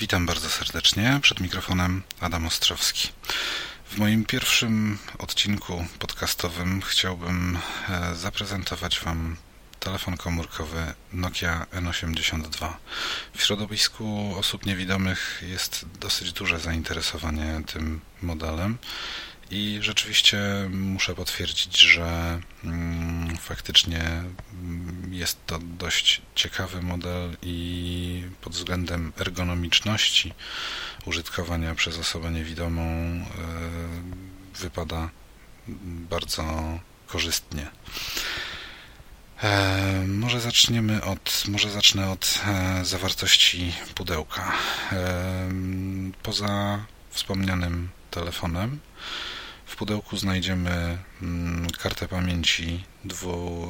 Witam bardzo serdecznie. Przed mikrofonem Adam Ostrowski. W moim pierwszym odcinku podcastowym chciałbym e, zaprezentować Wam telefon komórkowy Nokia N82. W środowisku osób niewidomych jest dosyć duże zainteresowanie tym modelem i rzeczywiście muszę potwierdzić, że mm, faktycznie mm, jest to dość ciekawy model i pod względem ergonomiczności użytkowania przez osobę niewidomą e, wypada bardzo korzystnie. E, może zaczniemy od, może zacznę od e, zawartości pudełka. Poza wspomnianym telefonem w pudełku znajdziemy mm, kartę pamięci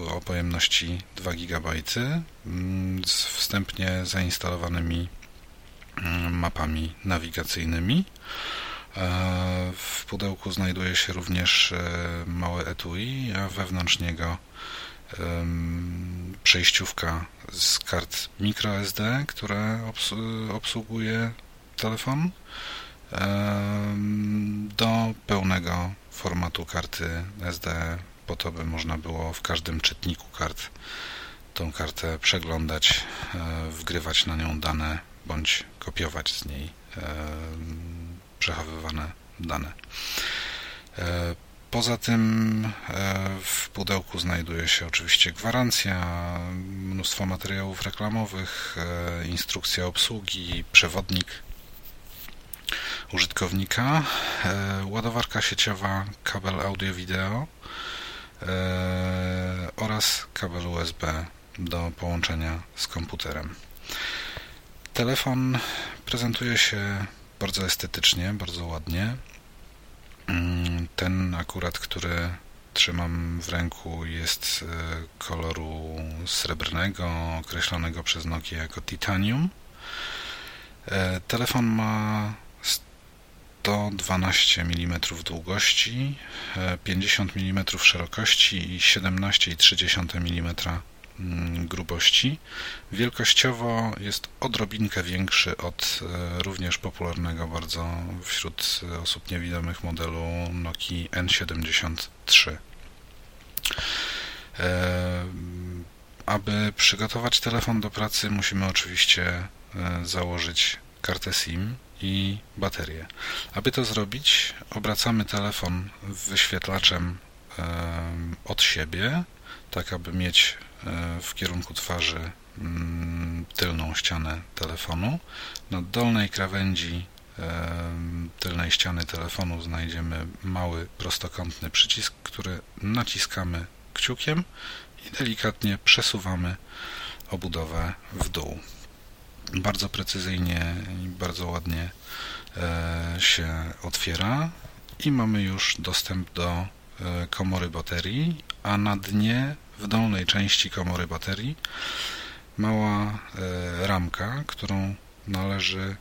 o pojemności 2 GB mm, z wstępnie zainstalowanymi mm, mapami nawigacyjnymi. E, w pudełku znajduje się również e, małe etui, a wewnątrz niego przejściówka z kart microSD, które obsługuje telefon do pełnego formatu karty SD, po to by można było w każdym czytniku kart tą kartę przeglądać, e, wgrywać na nią dane bądź kopiować z niej przechowywane dane. E, poza tym e, w pudełku znajduje się oczywiście gwarancja, mnóstwo materiałów reklamowych, instrukcja obsługi, przewodnik użytkownika, e, ładowarka sieciowa, kabel audio-wideo e, oraz kabel USB do połączenia z komputerem. Telefon prezentuje się bardzo estetycznie, bardzo ładnie. Mm, ten akurat, który trzymam w ręku jest e, koloru srebrnego, określonego przez Nokia jako titanium. Telefon ma 112 mm długości, 50 mm szerokości i 17,3 mm grubości. Wielkościowo jest odrobinkę większy od e, również popularnego bardzo wśród osób niewidomych modelu Nokia N73. E, aby przygotować telefon do pracy musimy oczywiście e, założyć kartę SIM i baterię. Aby to zrobić, obracamy telefon wyświetlaczem od siebie, tak aby mieć e, w kierunku twarzy mm, tylną ścianę telefonu. Na dolnej krawędzi tylnej ściany telefonu znajdziemy mały prostokątny przycisk, który naciskamy kciukiem i delikatnie przesuwamy obudowę w dół bardzo precyzyjnie i bardzo ładnie e, się otwiera i mamy już dostęp do e, komory baterii, a na dnie w dolnej części komory baterii mała e, ramka, którą należy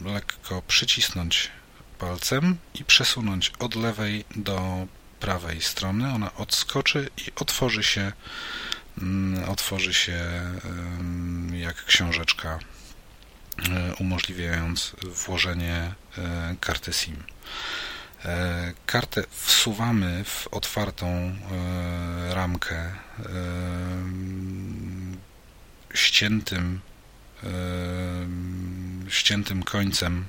lekko przycisnąć palcem i przesunąć od lewej do prawej strony. Ona odskoczy i otworzy się otworzy się jak książeczka, e, umożliwiając włożenie e, karty SIM. E, kartę wsuwamy w otwartą ramkę ściętym, ściętym końcem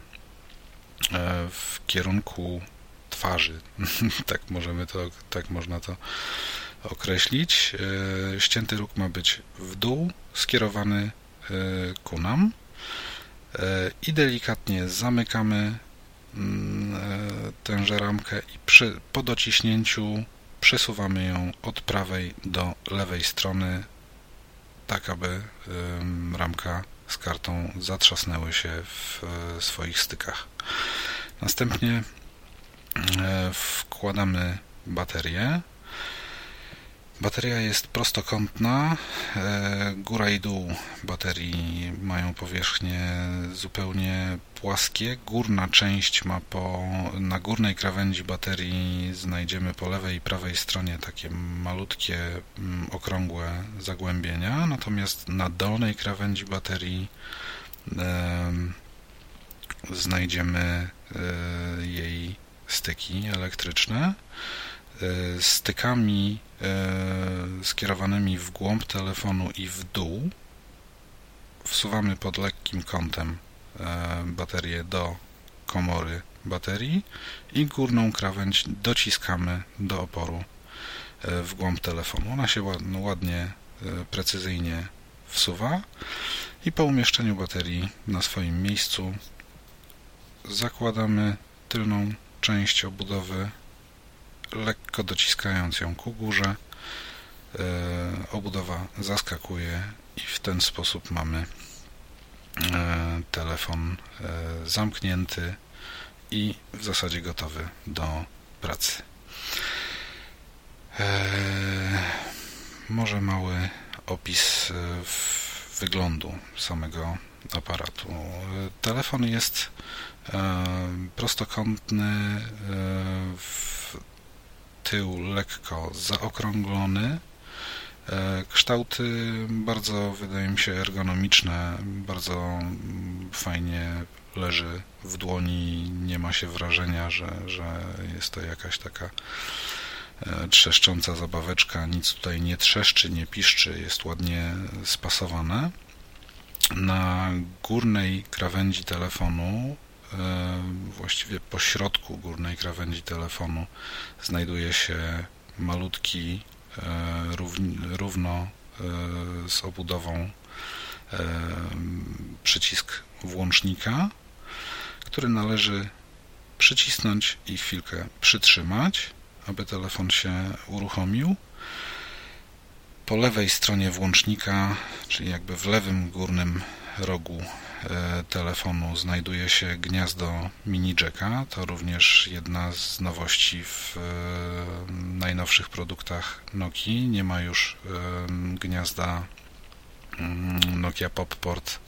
w kierunku twarzy. tak możemy to, tak można to określić. E, ścięty róg ma być w dół, skierowany e, ku nam e, i delikatnie zamykamy mm, tęże ramkę i przy, po dociśnięciu przesuwamy ją od prawej do lewej strony tak, aby ramka z kartą zatrzasnęły się w swoich stykach. Następnie wkładamy baterię Bateria jest prostokątna, e, góra i dół baterii mają powierzchnie zupełnie płaskie. Górna część ma po, na górnej krawędzi baterii znajdziemy po lewej i prawej stronie takie malutkie, mm, okrągłe zagłębienia, natomiast na dolnej krawędzi baterii znajdziemy jej styki elektryczne. Stykami skierowanymi w głąb telefonu i w dół wsuwamy pod lekkim kątem baterię do komory baterii i górną krawędź dociskamy do oporu e, w głąb telefonu. Ona się ładnie, e, precyzyjnie wsuwa i po umieszczeniu baterii na swoim miejscu zakładamy tylną część obudowy, lekko dociskając ją ku górze. E, obudowa zaskakuje i w ten sposób mamy telefon zamknięty i w zasadzie gotowy do pracy. Może mały opis e, wyglądu samego aparatu. Telefon jest e, prostokątny, e, w tył lekko zaokrąglony. Kształty bardzo, wydaje mi się, ergonomiczne, bardzo fajnie leży w dłoni, nie ma się wrażenia, że, że jest to jakaś taka e, trzeszcząca zabaweczka, nic tutaj nie trzeszczy, nie piszczy, jest ładnie spasowane. Na górnej krawędzi telefonu, e, właściwie po środku górnej krawędzi telefonu znajduje się malutki, e, równo z obudową przycisk włącznika który należy przycisnąć i chwilkę przytrzymać, aby telefon się uruchomił. Po lewej stronie włącznika, czyli jakby w lewym górnym rogu e, telefonu znajduje się gniazdo mini jacka. To również jedna z nowości w e, najnowszych produktach Nokii. Nie ma już e, gniazda mm, Nokia Popport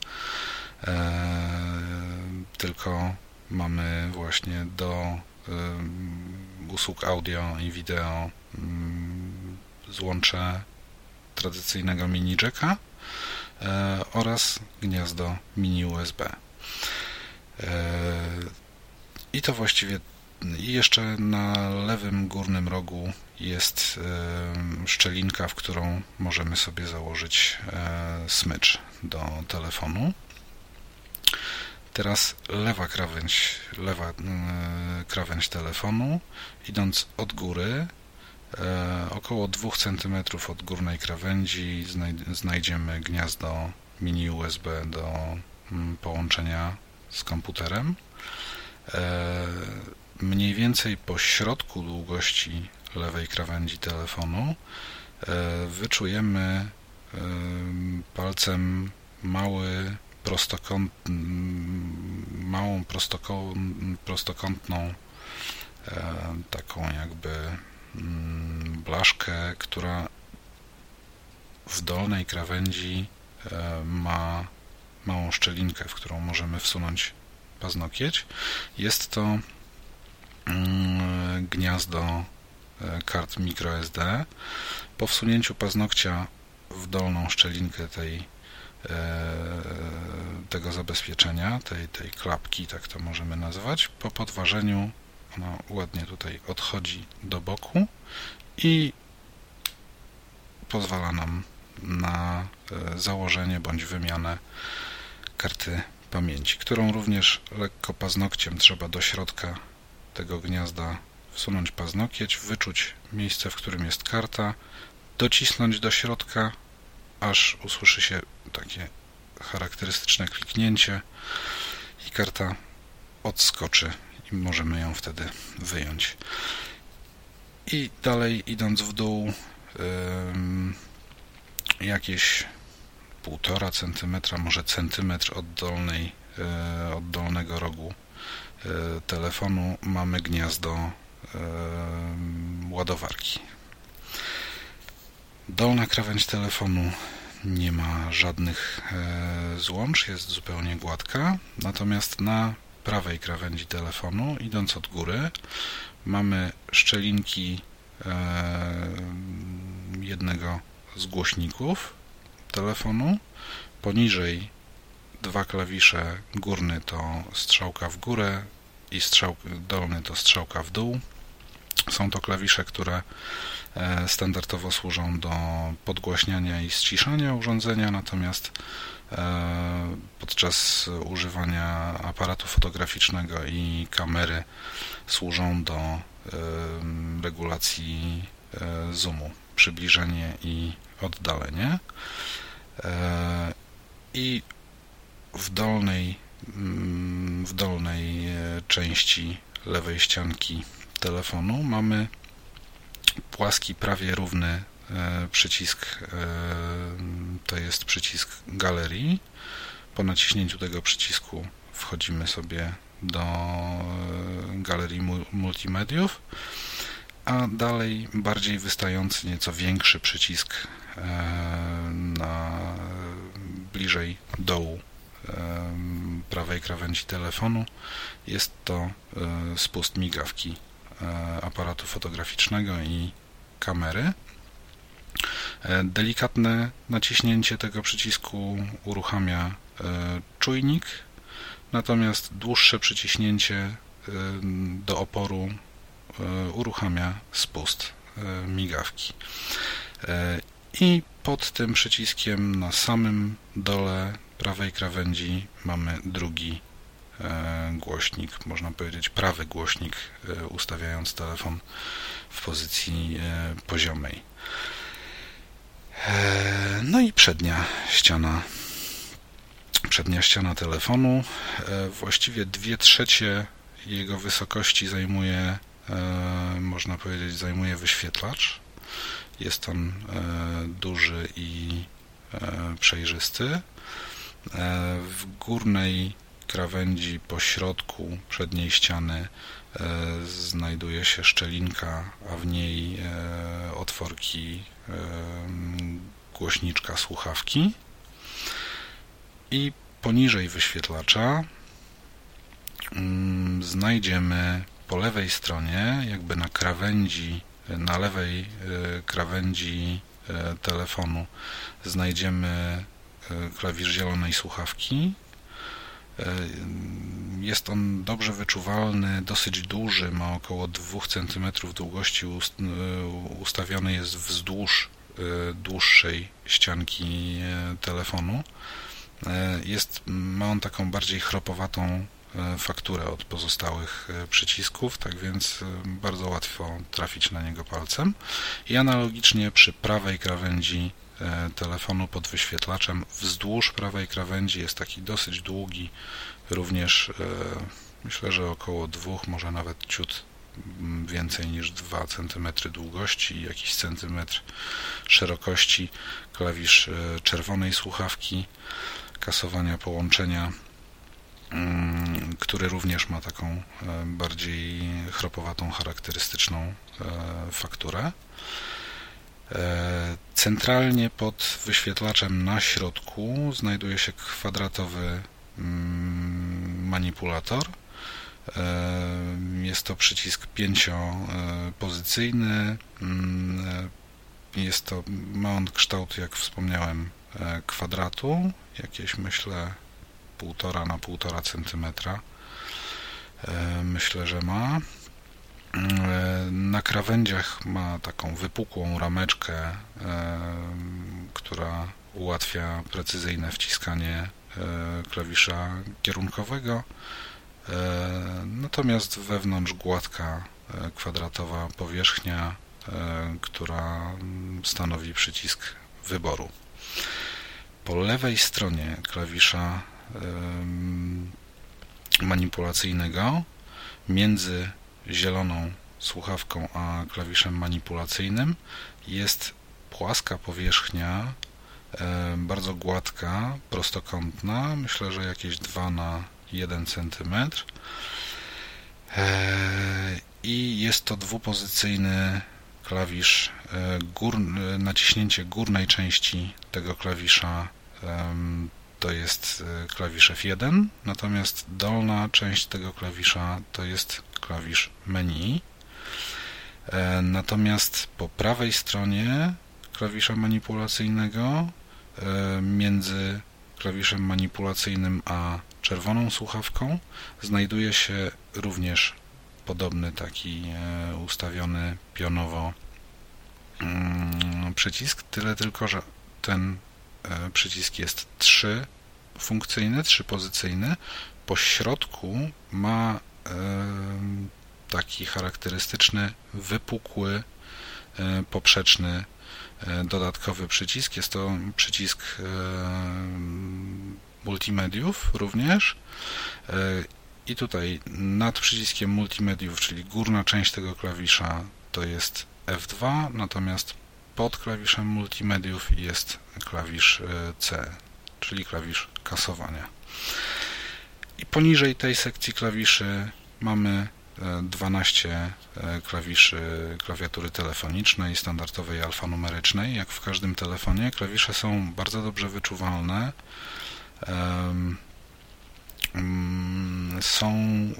tylko mamy właśnie do usług audio i wideo złącze tradycyjnego mini jacka e, oraz gniazdo mini USB. E, I to właściwie i jeszcze na lewym górnym rogu jest szczelinka, w którą możemy sobie założyć e, smycz do telefonu. Teraz lewa krawędź, lewa krawędź telefonu, idąc od góry, e, około 2 cm od górnej krawędzi znajdziemy gniazdo mini USB do mm, połączenia z komputerem. E, mniej więcej po środku długości lewej krawędzi telefonu e, wyczujemy palcem mały prostokąt, małą prostokątną e, taką jakby mm, blaszkę, która w dolnej krawędzi e, ma małą szczelinkę, w którą możemy wsunąć paznokieć. Jest to mm, gniazdo e, kart microSD. Po wsunięciu paznokcia w dolną szczelinkę tej E, tego zabezpieczenia, tej, tej klapki, tak to możemy nazwać. Po podważeniu ona ładnie tutaj odchodzi do boku i pozwala nam na e, założenie bądź wymianę karty pamięci, którą również lekko paznokciem trzeba do środka tego gniazda wsunąć paznokieć, wyczuć miejsce, w którym jest karta, docisnąć do środka, aż usłyszy się takie charakterystyczne kliknięcie i karta odskoczy i możemy ją wtedy wyjąć. I dalej idąc w dół jakieś półtora centymetra, może centymetr od, dolnej, e, od dolnego rogu e, telefonu mamy gniazdo ładowarki. Dolna krawędź telefonu nie ma żadnych e, złącz, jest zupełnie gładka. Natomiast na prawej krawędzi telefonu, idąc od góry, mamy szczelinki e, jednego z głośników telefonu. Poniżej dwa klawisze, górny to strzałka w górę i strzał, dolny to strzałka w dół. Są to klawisze, które standardowo służą do podgłaśniania i ściszania urządzenia, natomiast e, podczas używania aparatu fotograficznego i kamery służą do e, regulacji zoomu, przybliżenie i oddalenie. I w dolnej, mm, w dolnej części lewej ścianki telefonu mamy płaski, prawie równy e, przycisk, e, to jest przycisk galerii. Po naciśnięciu tego przycisku wchodzimy sobie do e, galerii multimediów, a dalej bardziej wystający, nieco większy przycisk na bliżej dołu prawej krawędzi telefonu jest to spust migawki aparatu fotograficznego i kamery. E, delikatne naciśnięcie tego przycisku uruchamia e, czujnik, natomiast dłuższe przyciśnięcie do oporu uruchamia spust migawki. I pod tym przyciskiem na samym dole prawej krawędzi mamy drugi E, głośnik, można powiedzieć prawy głośnik, e, ustawiając telefon w pozycji e, poziomej. No i przednia ściana przednia ściana telefonu. Właściwie dwie trzecie jego wysokości zajmuje, można powiedzieć, zajmuje wyświetlacz. Jest on duży i przejrzysty. W górnej krawędzi po środku przedniej ściany e, znajduje się szczelinka, a w niej e, otworki e, głośniczka słuchawki. I poniżej wyświetlacza mm, znajdziemy po lewej stronie, jakby na krawędzi, na lewej krawędzi telefonu znajdziemy klawisz zielonej słuchawki jest on dobrze wyczuwalny, dosyć duży, ma około 2 cm długości, e, ustawiony jest wzdłuż e, dłuższej ścianki telefonu. Jest, ma on taką bardziej chropowatą fakturę od pozostałych przycisków, tak więc bardzo łatwo trafić na niego palcem. I analogicznie przy prawej krawędzi E, telefonu pod wyświetlaczem. Wzdłuż prawej krawędzi jest taki dosyć długi, również e, myślę, że około dwóch, może nawet ciut więcej niż 2 cm długości i jakiś centymetr szerokości klawisz e, czerwonej słuchawki kasowania połączenia mm, który również ma taką bardziej chropowatą, charakterystyczną fakturę. E, centralnie pod wyświetlaczem na środku znajduje się kwadratowy mm, manipulator. E, jest to przycisk pięciopozycyjny. Mm, jest to, ma on kształt, jak wspomniałem, e, kwadratu, jakieś myślę półtora na półtora centymetra. Myślę, że ma. E, na krawędziach ma taką wypukłą rameczkę, e, która ułatwia precyzyjne wciskanie e, klawisza kierunkowego. Natomiast wewnątrz gładka kwadratowa powierzchnia, która stanowi przycisk wyboru. Po lewej stronie klawisza manipulacyjnego między zieloną słuchawką a klawiszem manipulacyjnym. Jest płaska powierzchnia, e, bardzo gładka, prostokątna, myślę, że jakieś 2 na 1 cm e, i jest to dwupozycyjny klawisz, e, naciśnięcie górnej części tego klawisza to jest klawisz F1, natomiast dolna część tego klawisza to jest klawisz menu. E, natomiast po prawej stronie klawisza manipulacyjnego e, między klawiszem manipulacyjnym a czerwoną słuchawką znajduje się również podobny taki e, ustawiony pionowo mm, przycisk, tyle tylko, że ten przycisk jest trzy funkcyjny, trzypozycyjny. Po środku ma taki charakterystyczny, wypukły, poprzeczny dodatkowy przycisk. Jest to przycisk multimediów również i tutaj nad przyciskiem multimediów, czyli górna część tego klawisza to jest F2, natomiast pod klawiszem multimediów jest klawisz e, C, czyli klawisz kasowania. I poniżej tej sekcji klawiszy mamy 12 e, e, klawiszy klawiatury telefonicznej, standardowej alfanumerycznej. Jak w każdym telefonie, klawisze są bardzo dobrze wyczuwalne. Mm, są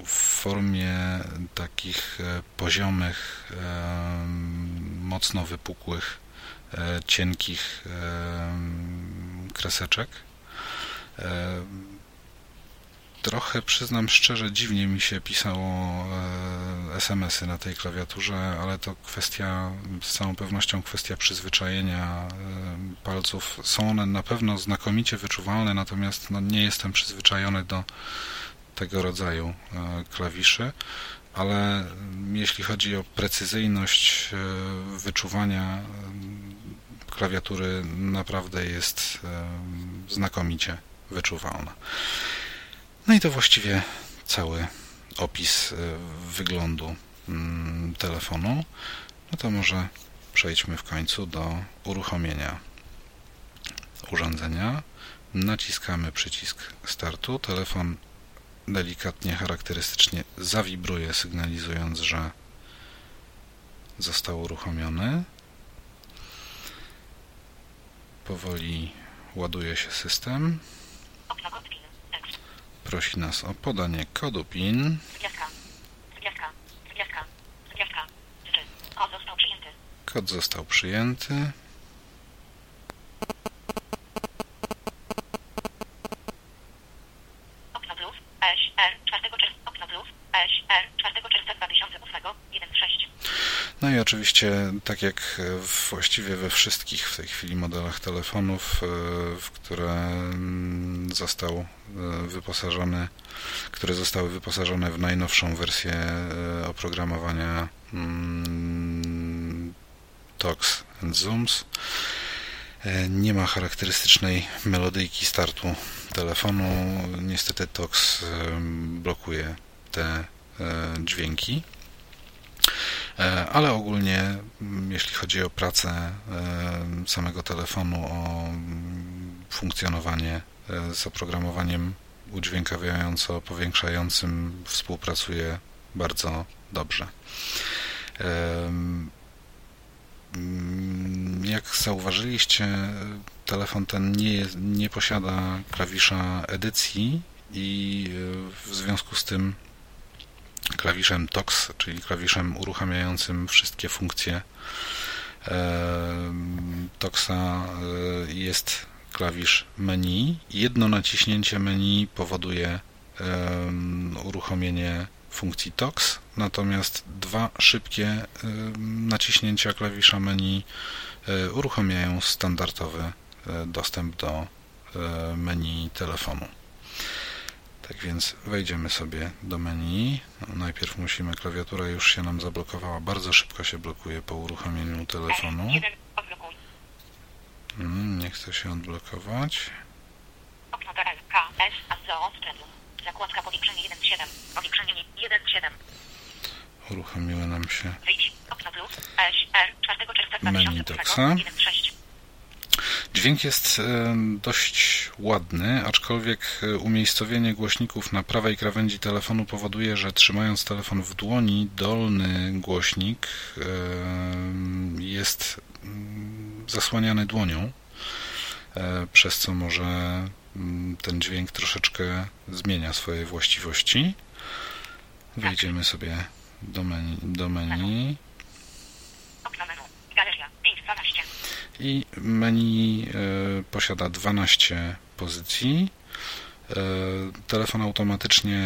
w formie takich e, poziomych, mocno wypukłych, cienkich kreseczek. Trochę przyznam szczerze, dziwnie mi się pisało SMS-y na tej klawiaturze, ale to kwestia, z całą pewnością kwestia przyzwyczajenia palców. Są one na pewno znakomicie wyczuwalne, natomiast no, nie jestem przyzwyczajony do tego rodzaju e, klawiszy, ale jeśli chodzi o precyzyjność e, wyczuwania klawiatury naprawdę jest znakomicie wyczuwalna. No i to właściwie cały opis e, wyglądu mm, telefonu. No to może przejdźmy w końcu do uruchomienia urządzenia. Naciskamy przycisk startu. Telefon delikatnie, charakterystycznie zawibruje, sygnalizując, że został uruchomiony. Powoli ładuje się system. Prosi nas o podanie kodu PIN. Kod został przyjęty. No i oczywiście, tak jak właściwie we wszystkich w tej chwili modelach telefonów, e, w które mm, został e, wyposażony, które zostały wyposażone w najnowszą wersję e, oprogramowania mm, TOX and Zooms, nie ma charakterystycznej melodyjki startu telefonu. Niestety TOX blokuje te dźwięki. E, ale ogólnie, mm, jeśli chodzi o pracę e, samego telefonu, o mm, funkcjonowanie e, z oprogramowaniem udźwiękawiająco-powiększającym współpracuje bardzo dobrze. Mm, jak zauważyliście, telefon ten nie, nie posiada klawisza edycji i w związku z tym klawiszem TOX, czyli klawiszem uruchamiającym wszystkie funkcje TOXa e, jest klawisz menu. Jedno naciśnięcie menu powoduje uruchomienie funkcji TOX, natomiast dwa szybkie naciśnięcia klawisza menu e, uruchamiają standardowy e, dostęp do menu telefonu. Tak więc wejdziemy sobie do menu. Najpierw musimy, klawiatura już się nam zablokowała, bardzo szybko się blokuje po uruchomieniu telefonu. Hmm, nie chce się odblokować. Okno AZO, Zakładka powiększenie 1.7, powiększenie 1.7. Uruchomiły nam się Wyjdź, okno plus, S, R, 4 czerwca 2008, Dźwięk jest e, dość ładny, aczkolwiek e, umiejscowienie głośników na prawej krawędzi telefonu powoduje, że trzymając telefon w dłoni, dolny głośnik e, jest mm, zasłaniany dłonią, przez co może mm, ten dźwięk troszeczkę zmienia swoje właściwości. Wejdziemy sobie do menu. Do menu i menu e, posiada 12 pozycji. Telefon automatycznie,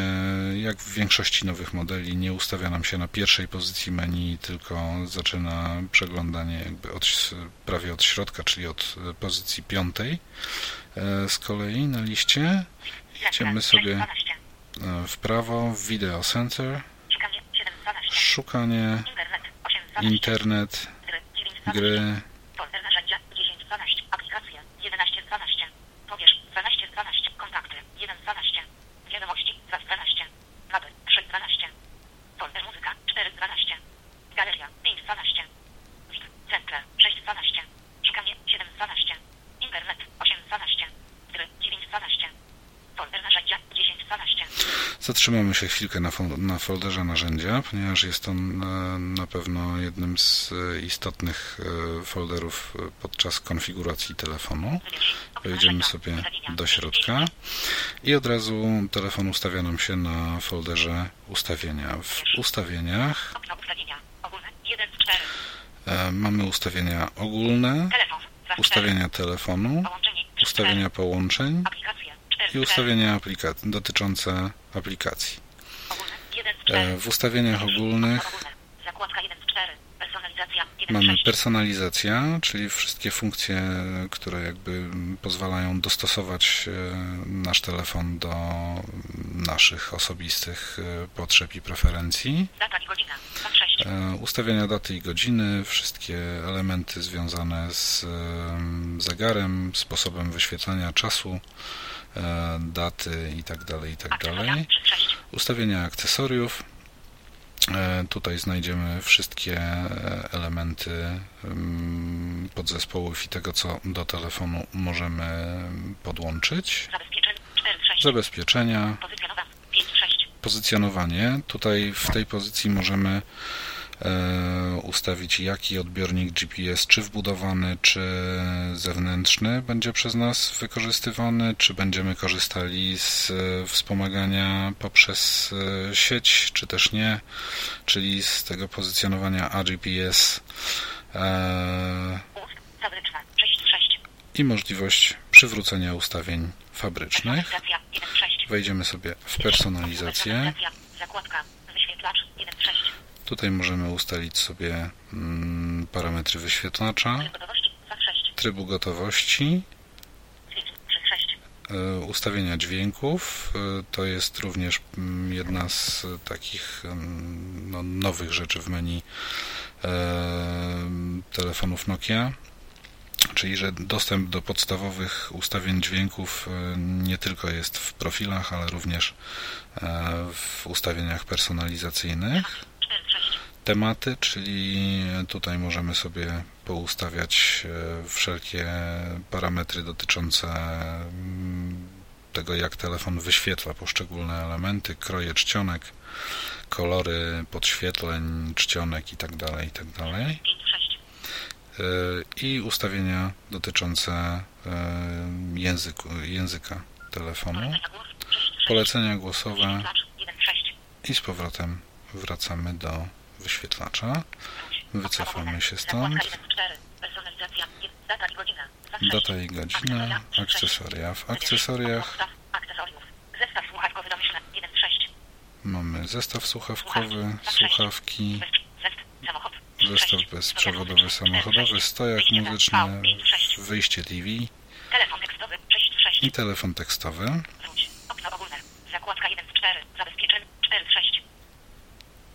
jak w większości nowych modeli, nie ustawia nam się na pierwszej pozycji menu, tylko zaczyna przeglądanie jakby od, prawie od środka, czyli od pozycji piątej. Z kolei na liście idziemy sobie w prawo, Video Center, szukanie, internet, gry, Zatrzymamy się chwilkę na, na folderze narzędzia, ponieważ jest to na, na pewno jednym z e, istotnych e, folderów e, podczas konfiguracji telefonu. Wejdziemy sobie do środka i od razu telefon ustawia nam się na folderze ustawienia. W ustawieniach mamy ustawienia ogólne, ustawienia telefonu, ustawienia połączeń, i ustawienia aplikacji, dotyczące aplikacji. E, w ustawieniach ogólnych mamy personalizacja, czyli wszystkie funkcje, które jakby pozwalają dostosować e, nasz telefon do naszych osobistych e, potrzeb i preferencji. Ustawienia daty i godziny, wszystkie elementy związane z zegarem, sposobem wyświetlania czasu, daty i tak dalej, i tak dalej. Ustawienia akcesoriów. E, tutaj znajdziemy wszystkie e, elementy mm, podzespołów i tego, co do telefonu możemy podłączyć. Zabezpieczenia. Pozycjonowanie. Tutaj w tej pozycji możemy E, ustawić jaki odbiornik GPS, czy wbudowany, czy zewnętrzny będzie przez nas wykorzystywany, czy będziemy korzystali z e, wspomagania poprzez e, sieć, czy też nie, czyli z tego pozycjonowania AGPS i możliwość przywrócenia ustawień fabrycznych. Wejdziemy sobie w personalizację. Tutaj możemy ustalić sobie mm, parametry wyświetlacza, trybu gotowości, e, ustawienia dźwięków. E, to jest również mm, jedna z takich mm, no, nowych rzeczy w menu e, telefonów Nokia. Czyli że dostęp do podstawowych ustawień dźwięków nie tylko jest w profilach, ale również w ustawieniach personalizacyjnych tematy, czyli tutaj możemy sobie poustawiać e, wszelkie parametry dotyczące mm, tego, jak telefon wyświetla poszczególne elementy, kroje czcionek, kolory podświetleń, czcionek itd. Tak itd. Tak e, I ustawienia dotyczące e, języku, języka telefonu, polecenia głosowe i z powrotem wracamy do wyświetlacza. Wycofamy się stąd. Data i godzina. Akcesoria. W akcesoriach. Mamy zestaw słuchawkowy, słuchawki, zestaw bezprzewodowy samochodowy, stojak muzyczny, wyjście TV i telefon tekstowy. Zakładka 1 4, zabezpieczenie 4 6.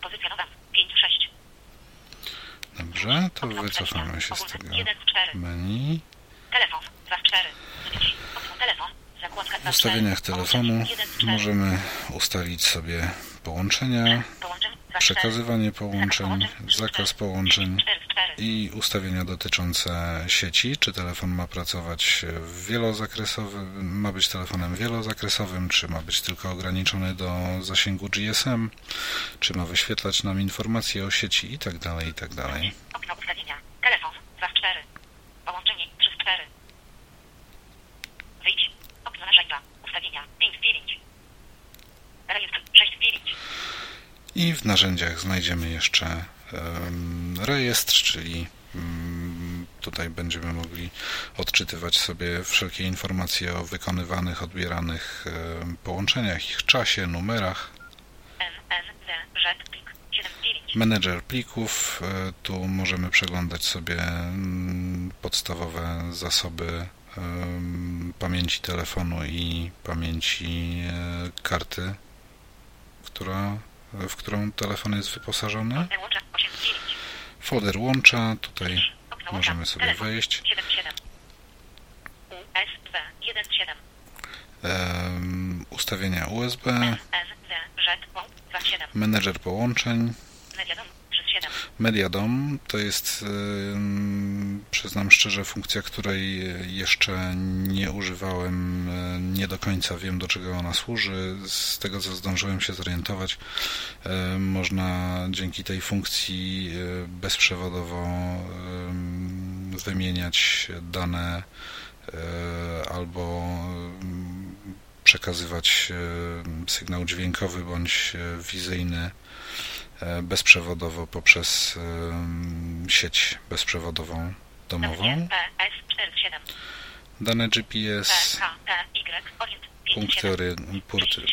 Pozycja nowa Dobrze, to wycofamy się z tego menu. W ustawieniach telefonu. Możemy ustalić sobie połączenia, przekazywanie połączeń, zakaz połączeń i ustawienia dotyczące sieci, czy telefon ma pracować wielozakresowym, ma być telefonem wielozakresowym, czy ma być tylko ograniczony do zasięgu GSM, czy ma wyświetlać nam informacje o sieci i tak dalej, i tak dalej. Okno ustawienia. Telefon 4. Połączenie 4. Wyjdź. Okno narzędzia. Ustawienia 5 Rejestr 6 I w narzędziach znajdziemy jeszcze rejestr, czyli Tutaj będziemy mogli odczytywać sobie wszelkie informacje o wykonywanych, odbieranych połączeniach, ich czasie, numerach. Menedżer plików. Tu możemy przeglądać sobie mm, podstawowe zasoby pamięci telefonu i pamięci karty, która, w którą telefon jest wyposażony. Folder łącza, tutaj możemy sobie wejść. Ustawienia USB, menedżer połączeń, Mediadom to jest, przyznam szczerze, funkcja, której jeszcze nie używałem, nie do końca wiem, do czego ona służy. Z tego, co zdążyłem się zorientować, można dzięki tej funkcji bezprzewodowo wymieniać dane albo przekazywać sygnał dźwiękowy bądź wizyjny bezprzewodowo poprzez sieć bezprzewodową domową. Dane GPS, punkty,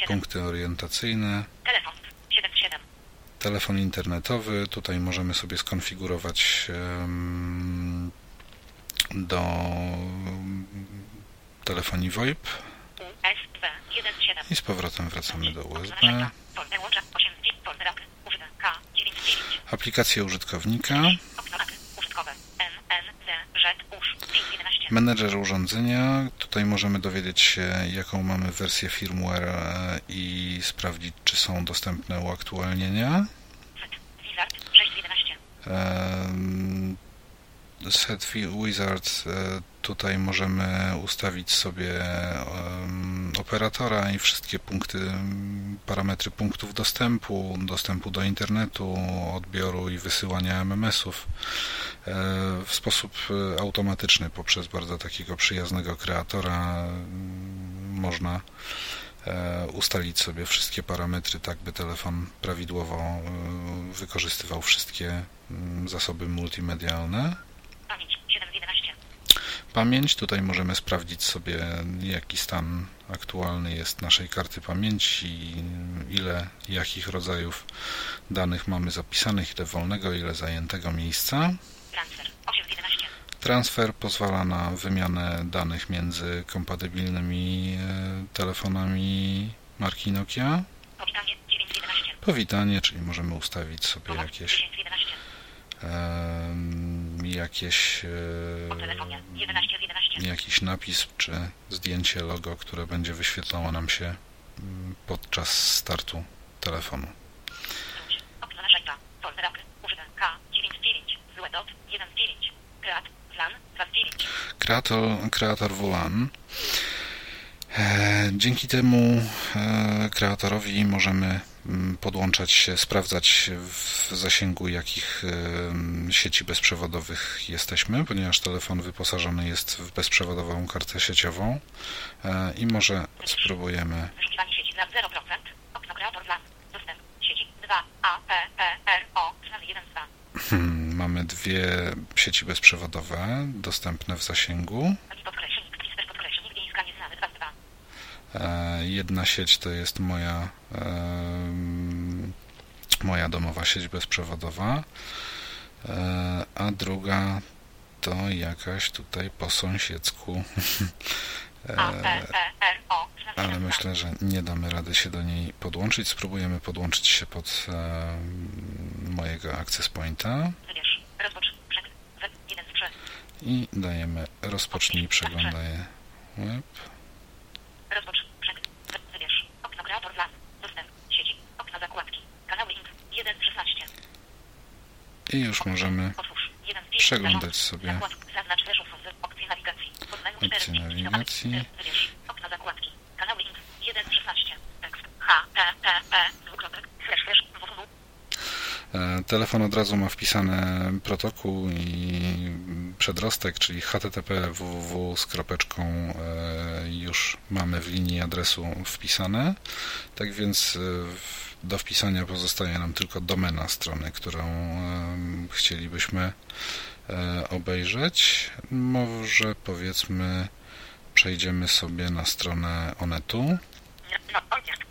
punkty orientacyjne, telefon internetowy. Tutaj możemy sobie skonfigurować do telefonii VoIP i z powrotem wracamy do USB. Aplikacje użytkownika. Menedżer urządzenia. Tutaj możemy dowiedzieć się, jaką mamy wersję firmware i sprawdzić, czy są dostępne uaktualnienia. Set Wizard tutaj możemy ustawić sobie operatora i wszystkie punkty, parametry punktów dostępu, dostępu do internetu, odbioru i wysyłania MMS-ów e, w sposób automatyczny poprzez bardzo takiego przyjaznego kreatora można e, ustalić sobie wszystkie parametry, tak by telefon prawidłowo e, wykorzystywał wszystkie zasoby multimedialne. Pamięć. Tutaj możemy sprawdzić sobie, jaki stan aktualny jest naszej karty pamięci, ile, jakich rodzajów danych mamy zapisanych, ile wolnego, ile zajętego miejsca. Transfer. Transfer pozwala na wymianę danych między kompatybilnymi e, telefonami marki Nokia. Powitanie, 911. Powitanie, czyli możemy ustawić sobie jakieś jakieś jakiś napis czy zdjęcie logo, które będzie wyświetlało nam się mm, podczas startu telefonu. Kreator, kreator WLAN. E, dzięki temu e, kreatorowi możemy podłączać się, sprawdzać w zasięgu jakich sieci bezprzewodowych jesteśmy, ponieważ telefon wyposażony jest w bezprzewodową kartę sieciową e, i może spróbujemy. Wyszukiwanie sieci na 0%, okno kreator dla dostęp sieci 2 A P P R O 1 2 hmm, Mamy dwie sieci bezprzewodowe dostępne w zasięgu. E, jedna sieć to jest moja, moja domowa sieć bezprzewodowa, e, a druga to jakaś tutaj po sąsiedzku. E, ale myślę, że nie damy rady się do niej podłączyć. Spróbujemy podłączyć się pod mojego Access Pointa. I dajemy rozpocznij przeglądaj web. Rozpocz. Wybierz. Okno kreator dla. Dostęp. Sieci. Okno zakładki. Kanały int. 1 16. I już możemy przeglądać sobie opcje nawigacji. Opcje nawigacji. Wybierz. Okno zakładki. Kanały int. 1 16. Tekst. H. P. P. P. Dwukropek. Slash slash. Telefon od razu ma wpisany protokół i przedrostek, czyli http www z kropeczką e, już mamy w linii adresu wpisane. Tak więc e, do wpisania pozostaje nam tylko domena strony, którą chcielibyśmy e, obejrzeć. Może powiedzmy przejdziemy sobie na stronę Onetu. No, odjazd.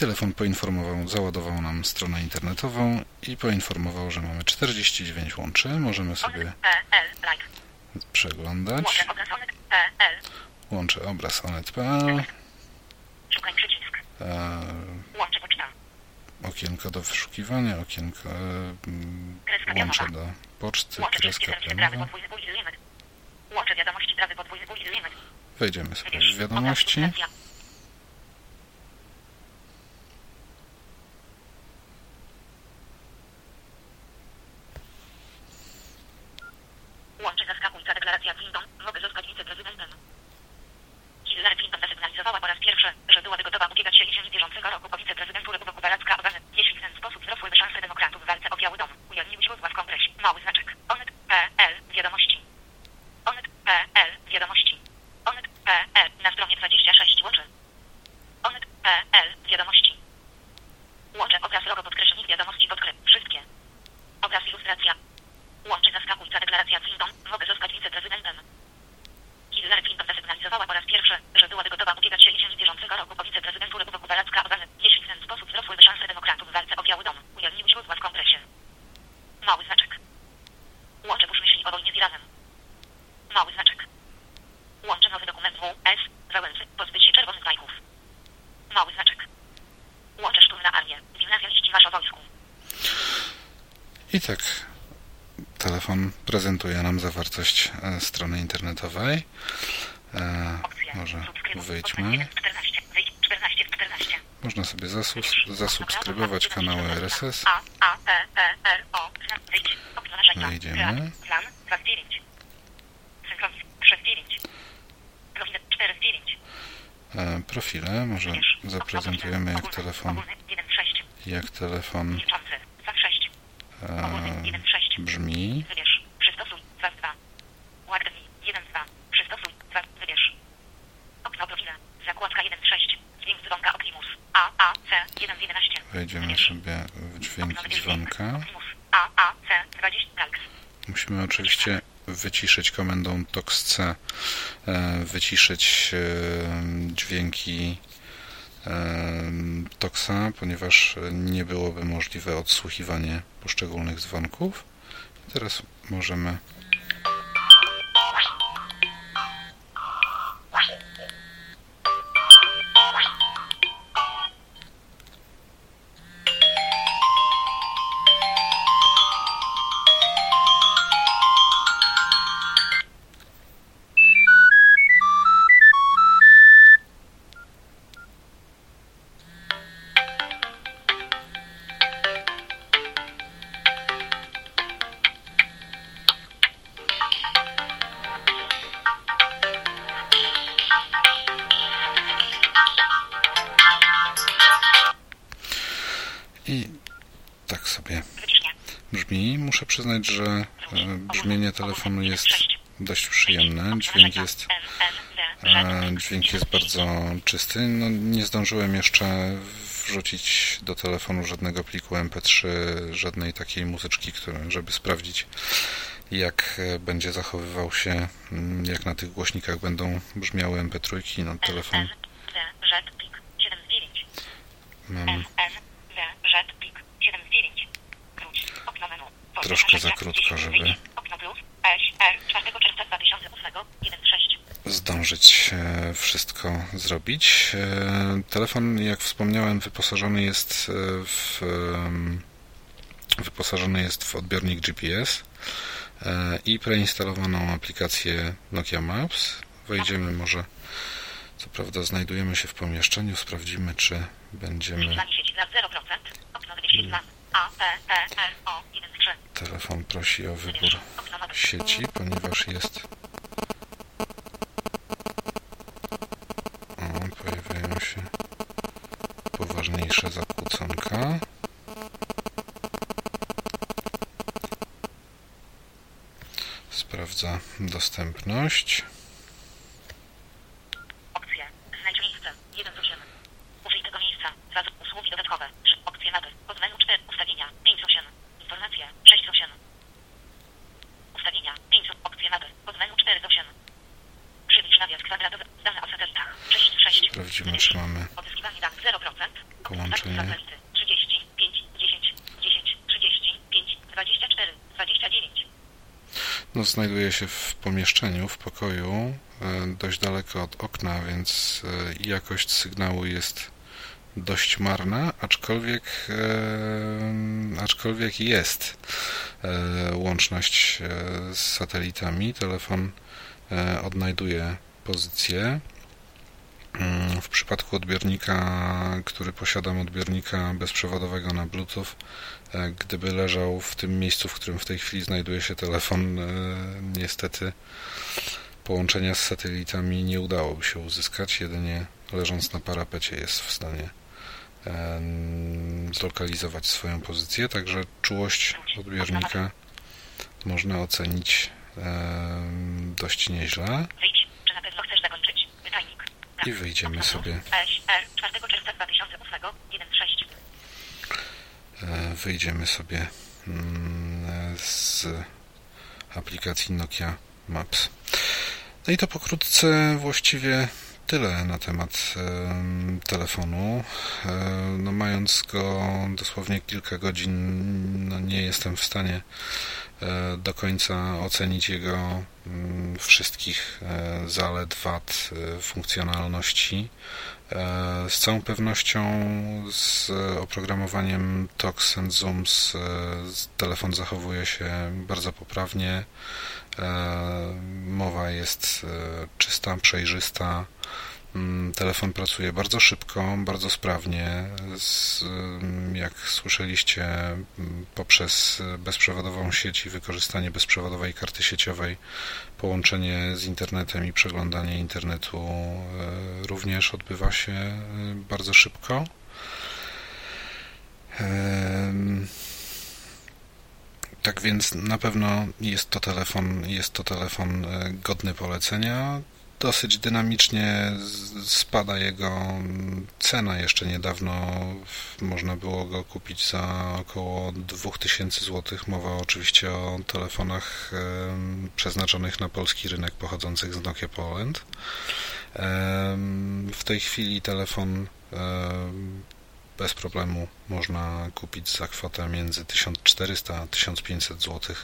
Telefon poinformował, załadował nam stronę internetową i poinformował, że mamy 49 łączy. Możemy sobie przeglądać. Łączę obraz Onet.pl. Łączę obraz onet.pl. Szukaj przycisk. Łączę poczta. okienko do wyszukiwania, okienko e, łączę do poczty, kreska pionowa. Wejdziemy sobie w wiadomości. Obraz ilustracja. Łączę zaskakująca deklaracja Clinton. Mogę zostać wiceprezydentem. Hillary Clinton zasygnalizowała po raz pierwszy, że byłaby gotowa ubiegać się jesieni bieżącego roku o wiceprezydenturę Boku Baracka Obamy, jeśli w ten sposób wzrosłyby szanse demokratów w walce o Biały Dom. Ujawnił źródła w kompresie. Mały znaczek. Onet.pl. Wiadomości. Onet.pl. Wiadomości. Onet.pl. Na stronie 26 łączy. Onet.pl. Wiadomości. Łączę obraz logo podkreślnik wiadomości podkre... Wszystkie. Obraz ilustracja. Łączy zaskakująca deklaracja Clinton. Mogę zostać wiceprezydentem. Hillary Clinton zasygnalizowała po raz pierwszy, że byłaby gotowa ubiegać się jesieni bieżącego roku o wiceprezydenturę Boku Baracka Obamy, jeśli w ten sposób wzrosłyby szanse demokratów w walce o Biały Dom. Ujawnił źródła w kompresie. Mały znaczek. Łączę Bush myśli o wojnie z Iranem. Mały znaczek. Łączę nowy dokument WS. Wałęsy. Pozbyć się czerwonych bajków. Mały znaczek. Łączę szturm na armię. Gimnazja liści masz o wojsku. I tak telefon prezentuje nam zawartość e, strony internetowej. E, może wyjdźmy. Odpal 1 z 14. Wyjdź 14 z 14. Można sobie zasubskrybować kanały RSS. A, A, E, E, R, O, Znam, wyjdź, okno narzędzia, Wejdziemy. plan, plan, 2 z 9. Synchronizm, 3 z 9. Profil, 4 z 9. E, profile może Wybierz, okno zaprezentujemy jak ogólny, telefon, Ogólny, 1 z 6. jak telefon Milczący, 2 z 6. Ogólny, e, 1 z 6. brzmi. Wybierz, przystosuj, 2 z 2. Łagnij, 1 z 2. Przystosuj, 2, wybierz. Okno profile, zakładka 1 z 6. Dźwięk dzwonka Optimus. A, A, C, 1 z 11. Wejdziemy Wybierz. sobie w dźwięki dzwonka. Optimus. A, A, C, 20 kalks. Musimy oczywiście wyciszyć komendą toxc, e, wyciszyć e, dźwięki e, toxa, ponieważ nie byłoby możliwe odsłuchiwanie poszczególnych dzwonków. Teraz możemy brzmi. Muszę przyznać, że e, brzmienie telefonu jest dość przyjemne. Dźwięk jest E, Dźwięk jest bardzo czysty. No, nie zdążyłem jeszcze wrzucić do telefonu żadnego pliku MP3, żadnej takiej muzyczki, żeby sprawdzić, jak e, będzie zachowywał się, mm, jak na tych głośnikach będą brzmiały MP3. No, telefon Z, plik, 7 z 9. mam N, Z, Z, plik, 7 z 9. Wróć, okno menu. Podróż Troszkę za krótko, 10, żeby- wyjdź, Okno plus, S, R, 4 czerwca 2008, 1, 6. zdążyć e, wszystko zrobić. E, Telefon, jak wspomniałem, wyposażony jest e, w wyposażony jest w odbiornik GPS i preinstalowaną aplikację Nokia Maps. Wejdziemy może, co prawda znajdujemy się w pomieszczeniu, sprawdzimy czy będziemy Telefon prosi o wybór sieci, ponieważ jest o, pojawiają się poważniejsze zakłóconka. Sprawdza dostępność. Się w pomieszczeniu, w pokoju, e, dość daleko od okna, więc e, jakość sygnału jest dość marna, aczkolwiek, e, aczkolwiek jest łączność z satelitami. Telefon odnajduje pozycję. Przypadku odbiornika, który posiadam, odbiornika bezprzewodowego na Bluetooth, e, gdyby leżał w tym miejscu, w którym w tej chwili znajduje się telefon, e, niestety połączenia z satelitami nie udałoby się uzyskać. Jedynie leżąc na parapecie jest w stanie em, zlokalizować swoją pozycję, także czułość odbiornika można ocenić dość nieźle. Czy na pewno chcesz zakończyć? Pytajnik. Tak. I wyjdziemy sobie SR 4 czerwca 2008 1 6. E, wyjdziemy sobie mm, z aplikacji Nokia Maps. No i to pokrótce właściwie tyle na temat em, telefonu. E, No mając go dosłownie kilka godzin, no nie jestem w stanie e, do końca ocenić jego wszystkich e, zalet, wad, e, funkcjonalności. E, Z całą pewnością z oprogramowaniem Tox and Zooms telefon zachowuje się bardzo poprawnie. E, Mowa jest e, czysta, przejrzysta. Mm, Telefon pracuje bardzo szybko, bardzo sprawnie. Z, mm, jak słyszeliście, mm, poprzez bezprzewodową sieć i wykorzystanie bezprzewodowej karty sieciowej, połączenie z internetem i przeglądanie internetu e, również odbywa się bardzo szybko. Tak więc na pewno jest to telefon, jest to telefon e, godny polecenia. Dosyć dynamicznie spada jego mm, cena. Jeszcze niedawno można było go kupić za około 2000 zł. Mowa oczywiście o telefonach em, przeznaczonych na polski rynek pochodzących z Nokia Poland. Em, W tej chwili telefon bez problemu można kupić za kwotę między 1400 a 1500 zł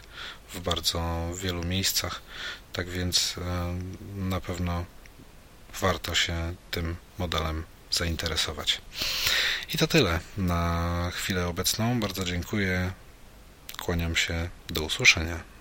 w bardzo wielu miejscach. Tak więc em, na pewno warto się tym modelem zainteresować. I to tyle na chwilę obecną. Bardzo dziękuję. Kłaniam się. Do usłyszenia.